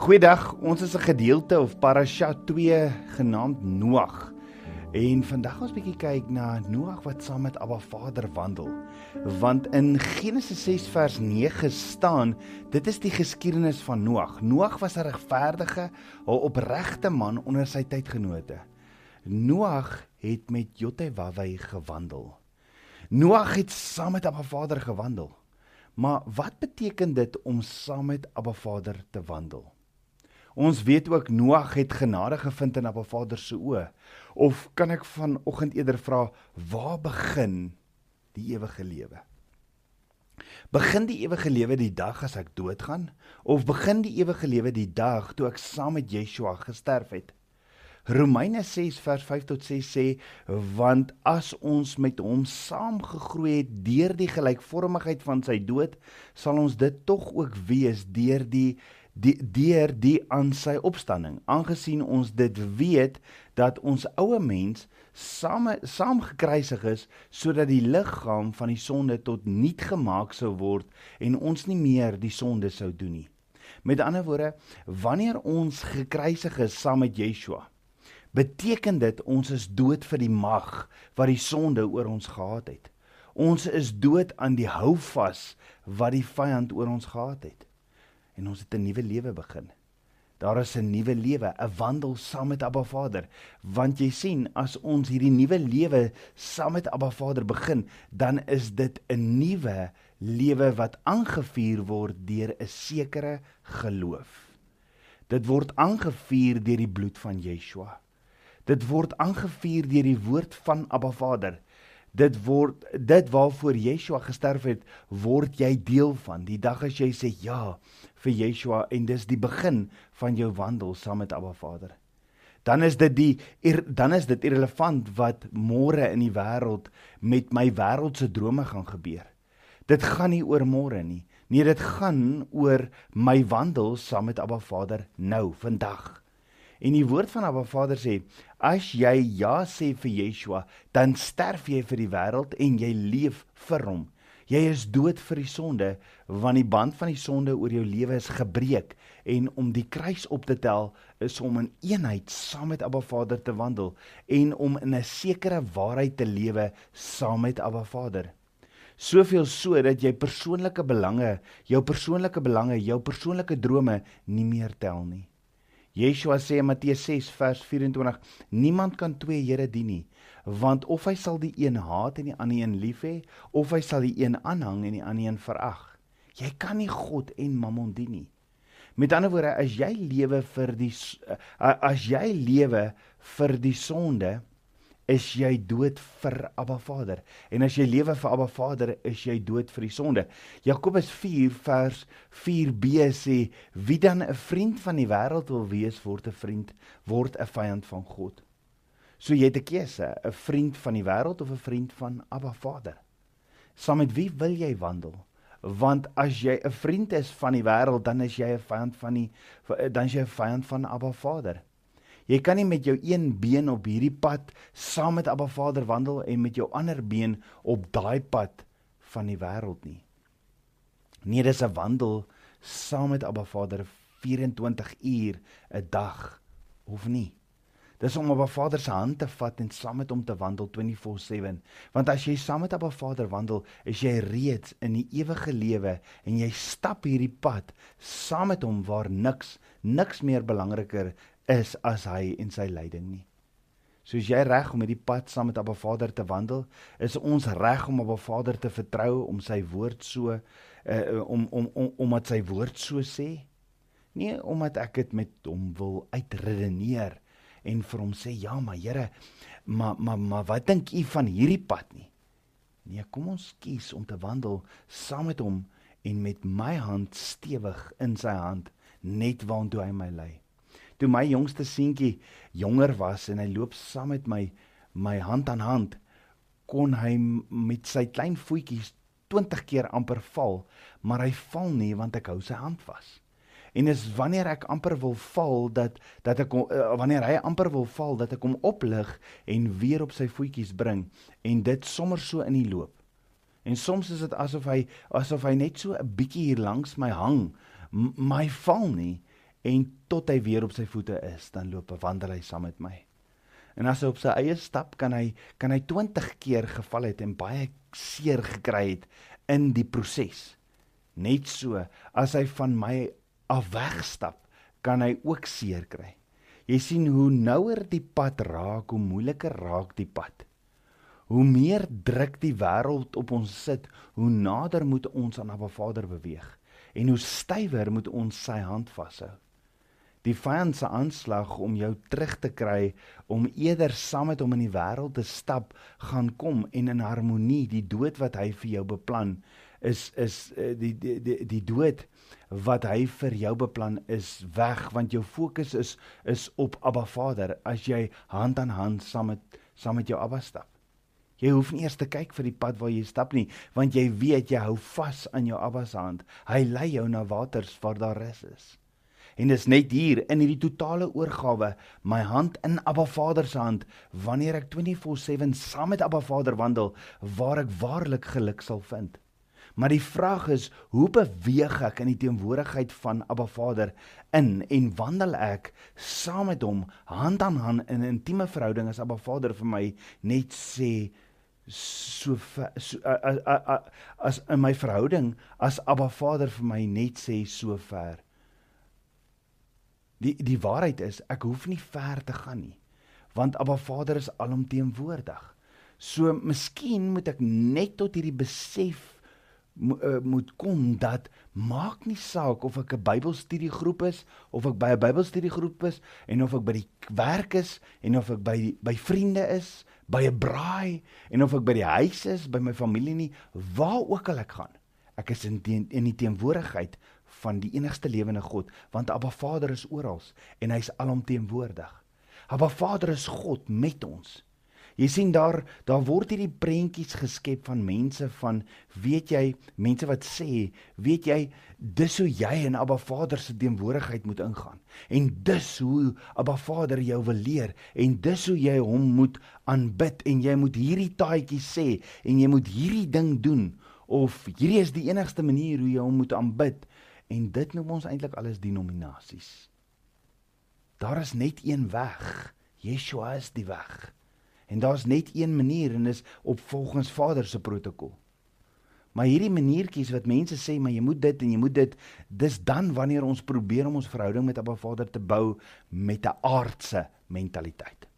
Goeiedag, ons is 'n gedeelte of Parasha 2 genaamd Noag. En vandag ons bietjie kyk na Noag wat saam met Abba Vader wandel. Want in Genesis 6 vers 9 staan, dit is die geskiedenis van Noag. Noag was 'n regverdige, 'n opregte man onder sy tydgenote. Noag het met Jotewawei gewandel. Noag het saam met Abba Vader gewandel. Maar wat beteken dit om saam met Abba Vader te wandel? Ons weet ook Noag het genade gevind in Abba Vader se oë. Of kan ek vanoggend eerder vra waar begin die ewige lewe? Begin die ewige lewe die dag as ek doodgaan of begin die ewige lewe die dag toe ek saam met Yeshua gesterf het? Romeine 6 vers 5 tot 6 sê want as ons met hom saamgegroei het deur die gelykvormigheid van sy dood sal ons dit tog ook wees deur die die deur die aan sy opstanding. Aangesien ons dit weet dat ons oue mens saam saam gekruisig is sodat die liggaam van die sonde tot niet gemaak sou word en ons nie meer die sonde sou doen nie. Met ander woorde wanneer ons gekruisig is saam met Yeshua beteken dit ons is dood vir die mag wat die sonde oor ons gehad het. Ons is dood aan die houvas wat die vyand oor ons gehad het en ons het 'n nuwe lewe begin. Daar is 'n nuwe lewe, 'n wandel saam met Abba Vader. Want jy sien, as ons hierdie nuwe lewe saam met Abba Vader begin, dan is dit 'n nuwe lewe wat aangevuur word deur 'n sekere geloof. Dit word aangevuur deur die bloed van Yeshua. Dit word aangevuur deur die woord van Abba Vader dit word dit waarvoor Yeshua gesterf het, word jy deel van. Die dag as jy sê ja vir Yeshua en dis die begin van jou wandel saam met Abba Vader. Dan is dit die dan is dit irrelevant wat môre in die wêreld met my wêreldse drome gaan gebeur. Dit gaan nie oor môre nie. Nee, dit gaan oor my wandel saam met Abba Vader nou, vandag. En die woord van Abba Vader sê: As jy ja sê vir Yeshua, dan sterf jy vir die wêreld en jy leef vir hom. Jy is dood vir die sonde, want die band van die sonde oor jou lewe is gebreek en om die kruis op te tel is om in eenheid saam met Abba Vader te wandel en om in 'n sekere waarheid te lewe saam met Abba Vader. Soveel so dat jy persoonlike belange, jou persoonlike belange, jou persoonlike drome nie meer tel nie. Yeshua sê in Matteus 6 vers 24: Niemand kan twee Here dien nie, want of hy sal die een haat en die ander een lief hê, of hy sal die een aanhang en die ander een verag. Jy kan nie God en Mammon dien nie. Met ander woorde, as jy lewe vir die as jy lewe vir die sonde, is jy dood vir Abba Vader. En as jy lewe vir Abba Vader, is jy dood vir die sonde. Jakobus 4 vers 4b sê: Wie dan 'n vriend van die wêreld wil wees, word 'n vriend, word 'n vyand van God. So jy het 'n keuse, 'n vriend van die wêreld of 'n vriend van Abba Vader. Saam met wie wil jy wandel? Want as jy 'n vriend is van die wêreld, dan is jy 'n vyand van die dan is jy 'n vyand van Abba Vader. Jy kan nie met jou een been op hierdie pad saam met Abba Vader wandel en met jou ander been op daai pad van die wêreld nie. Nee, dis 'n wandel saam met Abba Vader 24 uur 'n dag of nie. Dis om Abba Vader se hand te vat en saam met hom te wandel 24/7. Want as jy saam met Abba Vader wandel, is jy reeds in die ewige lewe en jy stap hierdie pad saam met hom waar niks niks meer belangriker is as hy en sy lyding nie. Soos jy reg om met die pad saam met Abba Vader te wandel, is ons reg om Abba Vader te vertrou om sy woord so uh, om om om omdat sy woord so sê. Nie omdat ek dit met hom wil uitredeneer en vir hom sê ja, maar Here, maar maar maar wat dink u van hierdie pad nie? Nee, kom ons kies om te wandel saam met hom en met my hand stewig in sy hand net waantoe hy my lei toe my jongste seentjie jonger was en hy loop saam met my my hand aan hand kon hy met sy klein voetjies 20 keer amper val maar hy val nie want ek hou sy hand vas en is wanneer ek amper wil val dat dat ek uh, wanneer hy amper wil val dat ek hom oplig en weer op sy voetjies bring en dit sommer so in die loop en soms is dit asof hy asof hy net so 'n bietjie hier langs my hang hy val nie en tot hy weer op sy voete is, dan loop hy wandel hy saam met my. En as hy op sy eie stap kan hy kan hy 20 keer geval het en baie seer gekry het in die proses. Net so as hy van my af wegstap, kan hy ook seer kry. Jy sien hoe nouer die pad raak, hoe moeiliker raak die pad. Hoe meer druk die wêreld op ons sit, hoe nader moet ons aan Abba Vader beweeg en hoe stywer moet ons sy hand vashou. Die vyand se aanslag om jou terug te kry om eerder saam met hom in die wêreld te stap gaan kom en in harmonie die dood wat hy vir jou beplan is is uh, die, die die die dood wat hy vir jou beplan is weg want jou fokus is is op Abba Vader as jy hand aan hand saam met saam met jou Abba stap. Jy hoef nie eers te kyk vir die pad waar jy stap nie want jy weet jy hou vas aan jou Abba se hand. Hy lei jou na waters waar daar rus is. En dis net hier in hierdie totale oorgawe, my hand in Abba Vader se hand, wanneer ek 24/7 saam met Abba Vader wandel, waar ek waarlik geluk sal vind. Maar die vraag is, hoe beweeg ek in die teenwoordigheid van Abba Vader in en wandel ek saam met hom hand aan hand in 'n intieme verhouding as Abba Vader vir my net sê so, so as, as, as in my verhouding as Abba Vader vir my net sê so ver. Die die waarheid is ek hoef nie ver te gaan nie want Abba Vader is alomteenwoordig. So miskien moet ek net tot hierdie besef uh, moet kom dat maak nie saak of ek 'n Bybelstudiegroep is of ek by 'n Bybelstudiegroep is en of ek by die werk is en of ek by by vriende is, by 'n braai en of ek by die huis is, by my familie nie, waar ook al ek gaan. Ek is in die, in die teenwoordigheid van die enigste lewende God, want Abba Vader is oral en hy's alomteenwoordig. Abba Vader is God met ons. Jy sien daar daar word hierdie prentjies geskep van mense van weet jy mense wat sê weet jy dis hoe jy in Abba Vader se teenwoordigheid moet ingaan. En dis hoe Abba Vader jou wil leer. En dis hoe jy hom moet aanbid. En jy moet hierdie taaitjie sê. En jy moet hierdie ding doen. Of hierdie is die enigste manier hoe jy hom moet aanbid. En dit noem ons eintlik alles denominasies. Daar is net een weg. Yeshua is die weg En daar's net een manier en dis op volgens Vader se protokol. Maar hierdie maniertjies wat mense sê maar jy moet dit en jy moet dit, dis dan wanneer ons probeer om ons verhouding met Abba Vader te bou met 'n aardse mentaliteit.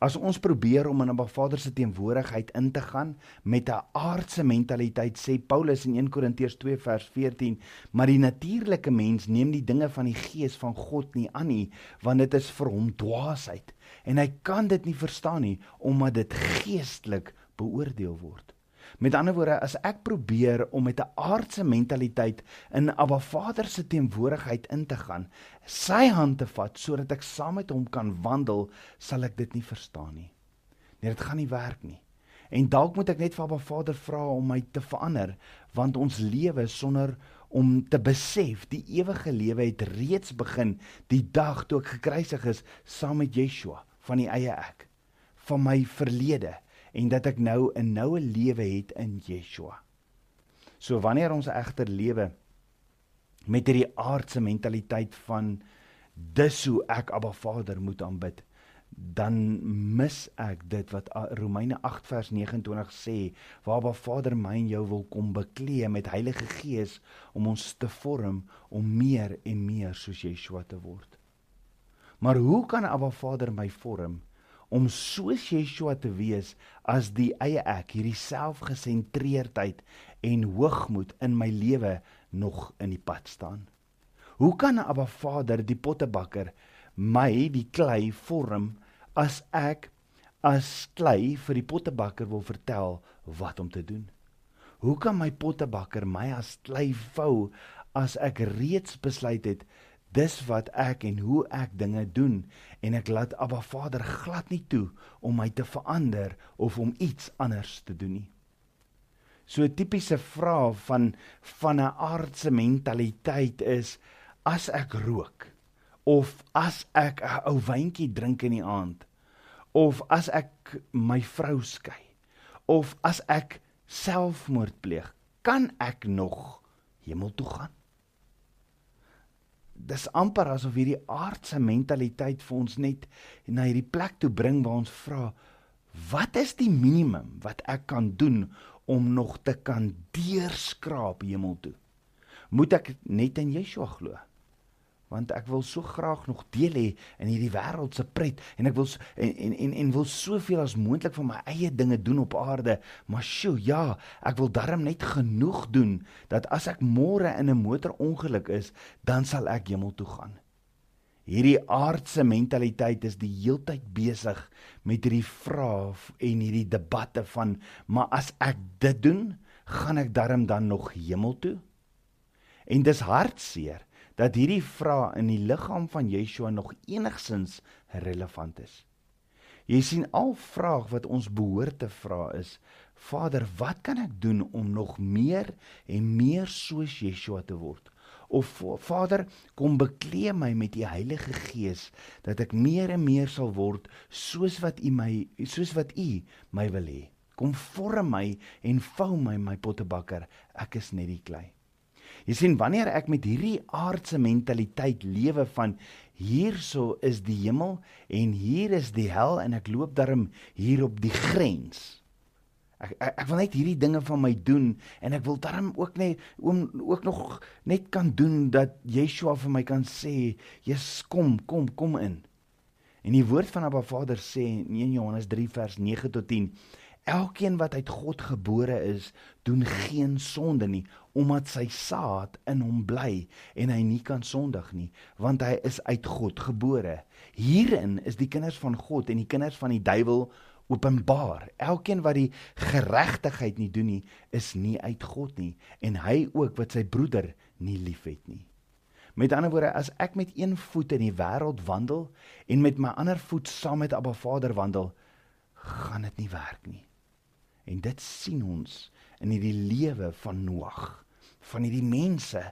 As ons probeer om in Abba Vader se teenwoordigheid in te gaan met 'n aardse mentaliteit, sê Paulus in 1 Korintiërs 2 vers 14, maar die natuurlike mens neem die dinge van die gees van God nie aan nie, want dit is vir hom dwaasheid en hy kan dit nie verstaan nie omdat dit geestelik beoordeel word. Met ander woorde, as ek probeer om met 'n aardse mentaliteit in Abba Vader se teenwoordigheid in te gaan, sy hand te vat sodat ek saam met hom kan wandel, sal ek dit nie verstaan nie. Nee, dit gaan nie werk nie. En dalk moet ek net vir Abba Vader vra om my te verander, want ons lewe sonder om te besef die ewige lewe het reeds begin die dag toe ek gekruisig is saam met Yeshua van die eie ek van my verlede en dat ek nou 'n noue lewe het in Yeshua. So wanneer ons egter lewe met hierdie aardse mentaliteit van dis hoe ek Abba Vader moet aanbid, dan mis ek dit wat Romeine 8 vers 29 sê, waar Abba Vader my en jou wil kom beklee met Heilige Gees om ons te vorm om meer en meer soos Yeshua te word. Maar hoe kan Abba Vader my vorm? Om soos Yeshua te wees as die eie ek, hierdie selfgesentreerdheid en hoogmoed in my lewe nog in die pad staan. Hoe kan Abba Vader die pottebakker my die klei vorm as ek as klei vir die pottebakker wil vertel wat om te doen? Hoe kan my pottebakker my as klei vou as ek reeds besluit het dis wat ek en hoe ek dinge doen en ek laat Abba Vader glad nie toe om my te verander of om iets anders te doen nie. So 'n tipiese vraag van van 'n aardse mentaliteit is as ek rook of as ek 'n ou wyntjie drink in die aand of as ek my vrou skei of as ek selfmoord pleeg, kan ek nog hemel toe gaan? Dis amper asof hierdie aardse mentaliteit vir ons net na hierdie plek toe bring waar ons vra wat is die minimum wat ek kan doen om nog te kan deurskraap hemel toe? Moet ek net in Yeshua glo want ek wil so graag nog deel hê in hierdie wêreld se pret. En ek wil en en en, en wil soveel as moontlik van my eie dinge doen op aarde. Maar sjoe ja ek wil darm net genoeg doen dat as ek môre in 'n motorongeluk is dan sal ek hemel toe gaan. Hierdie aardse mentaliteit is die heeltyd besig met hierdie vrae en hierdie debatte van maar as ek dit doen gaan ek darm dan nog hemel toe? En dis hartseer dat hierdie vraag in die liggaam van Yeshua nog enigsins relevant is. Jy sien al vraag wat ons behoort te vra is: Vader, wat kan ek doen om nog meer en meer soos Yeshua te word? Of Vader, kom bekleë my met u Heilige Gees dat ek meer en meer sal word soos wat u my soos wat u my wil hê. Kom vorm my en vou my my pottebakker. Ek is net die klei. Jy sien wanneer ek met hierdie aardse mentaliteit lewe van hierso is die hemel en hier is die hel en ek loop daarom hier op die grens. Ek, ek ek wil net hierdie dinge van my doen en ek wil daarom ook net oom ook nog net kan doen dat Yeshua vir my kan sê, "Jesus, kom, kom, kom in." En die woord van Abba Vader sê in Johannes 3 vers 9 tot 10 Elkeen wat uit God gebore is, doen geen sonde nie, omdat sy saad in hom bly en hy nie kan sondig nie, want hy is uit God gebore. Hierin is die kinders van God en die kinders van die duiwel openbaar. Elkeen wat die geregtigheid nie doen nie, is nie uit God nie en hy ook wat sy broeder nie liefhet nie. Met ander woorde, as ek met een voet in die wêreld wandel en met my ander voet saam met Abba Vader wandel, gaan dit nie werk nie. En dit sien ons in hierdie lewe van Noag, van hierdie mense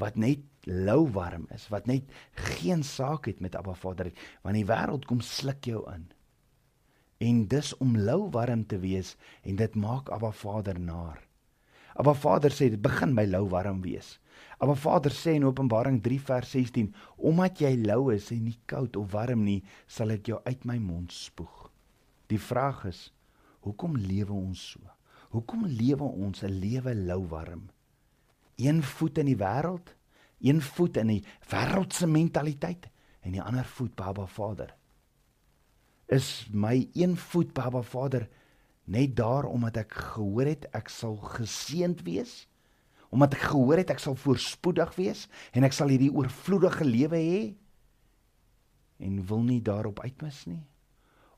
wat net lou warm is, wat net geen saak het met Abba Vader, want die wêreld kom sluk jou in. En dis om lou warm te wees en dit maak Abba Vader naar. Abba Vader sê dit begin by lou warm wees. Abba Vader sê in Openbaring 3 vers 16, omdat jy lou is en nie koud of warm nie, sal ek jou uit my mond spoeg. Die vraag is, Hoekom lewe ons so? Hoekom lewe ons 'n lewe lou warm? Een voet in die wêreld, een voet in die wêreldse mentaliteit en die ander voet by Baba Vader. Is my een voet by Baba Vader net daar omdat ek gehoor het ek sal geseënd wees? Omdat ek gehoor het ek sal voorspoedig wees en ek sal hierdie oorvloedige lewe hê? En wil nie daarop uitmis nie?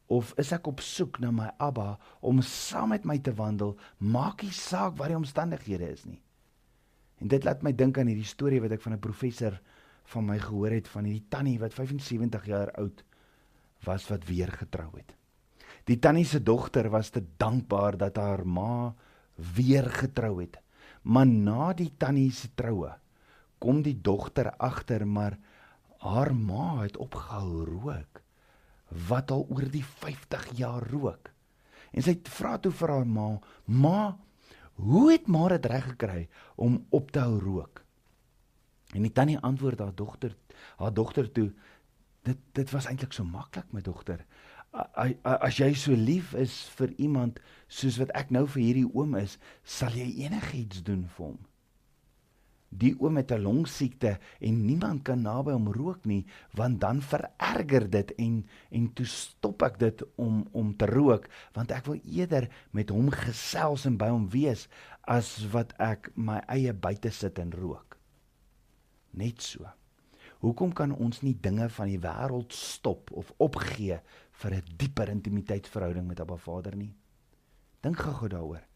Of is ek op soek na my Abba om saam met my te wandel, maak nie saak wat die omstandighede is nie. En dit laat my dink aan hierdie storie wat ek van 'n professor van my gehoor het van hierdie tannie wat 75 jaar oud was wat weer getrou het. Die tannie se dogter was te dankbaar dat haar ma weer getrou het. Maar na die tannie se troue kom die dogter agter maar haar ma het opgehou rook wat al oor die 50 jaar rook. En sy vra toe vir haar ma: "Ma, hoe het maar dit reg gekry om op te hou rook?" En die tannie antwoord haar dogter, haar dogter toe: "Dit dit was eintlik so maklik, my dogter. As jy so lief is vir iemand soos wat ek nou vir hierdie oom is, sal jy enigiets doen vir hom." Die oom met 'n longsiekte en niemand kan naby hom rook nie want dan vererger dit en en toe stop ek dit om om te rook want ek wil eerder met hom gesels en by hom wees as wat ek my eie buite sit en rook. Net so. Hoekom kan ons nie dinge van die wêreld stop of opgee vir 'n dieper intimiteitsverhouding met Abba Vader nie? Dink gou daaroor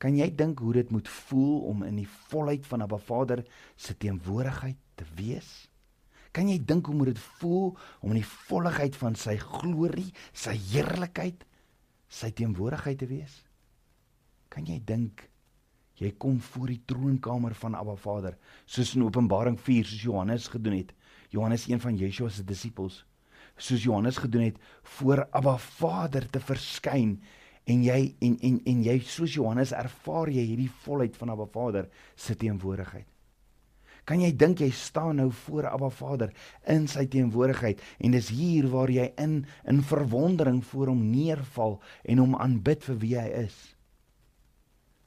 Kan jy dink hoe dit moet voel om in die volheid van 'n Baba Vader se teenwoordigheid te wees? Kan jy dink hoe moet dit voel om in die volheid van sy glorie, sy heerlikheid, sy teenwoordigheid te wees? Kan jy dink jy kom voor die troonkamer van Abba Vader soos in Openbaring 4 soos Johannes gedoen het. Johannes een van Yeshua se disippels soos Johannes gedoen het voor Abba Vader te verskyn en jy en en en jy soos Johannes ervaar jy hierdie volheid van Abba Vader se teenwoordigheid. Kan jy dink jy staan nou voor Abba Vader in sy teenwoordigheid en dis hier waar jy in in verwondering voor hom neerval en hom aanbid vir wie hy is.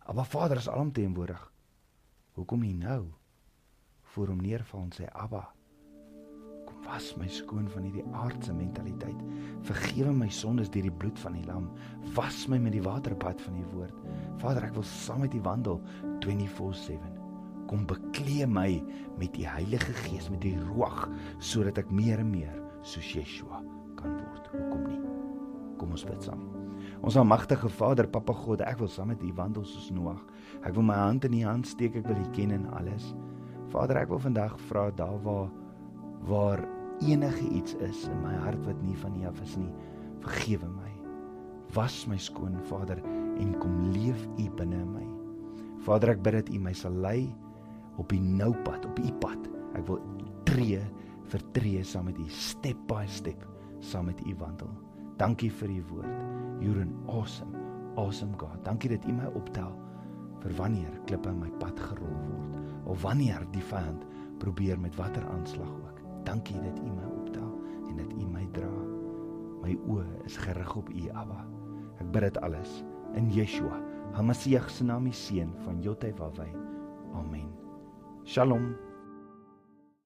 Abba Vader is alomteenwoordig. Hoekom nie nou voor hom neerval en sê Abba was my skoon van hierdie aardse mentaliteit. Vergewe my sondes deur die bloed van die lam. Was my met die waterbad van u woord. Vader, ek wil saam met u wandel 24/7. Kom beklee my met u Heilige Gees, met die Ruach, sodat ek meer en meer soos Yeshua kan word. Hoekom nie? Kom ons bid saam. Ons almagtige Vader, Papa God, ek wil saam met U wandel soos Noag. Ek wil my hand in U hand steek, ek wil U ken in alles. Vader, ek wil vandag vra daar waar waar enige iets is in my hart wat nie van U af is nie, vergewe my. Was my skoon, Vader, en kom leef U binne my. Vader, ek bid dat U my sal lei op die nou pad, op U pad. Ek wil tree vir tree saam met U, step by step saam met U wandel. Dankie vir U woord. You're an awesome, awesome God. Dankie dat U my optel vir wanneer klippe in my pad gerol word of wanneer die vyand probeer met watter aanslag ook. Dankie dat U my optel en dat U my dra. My oë is gerig op U, Abba. Ek bid dit alles in Yeshua, Hamasiach se naam, die seun van Jotevawai. Amen. Shalom.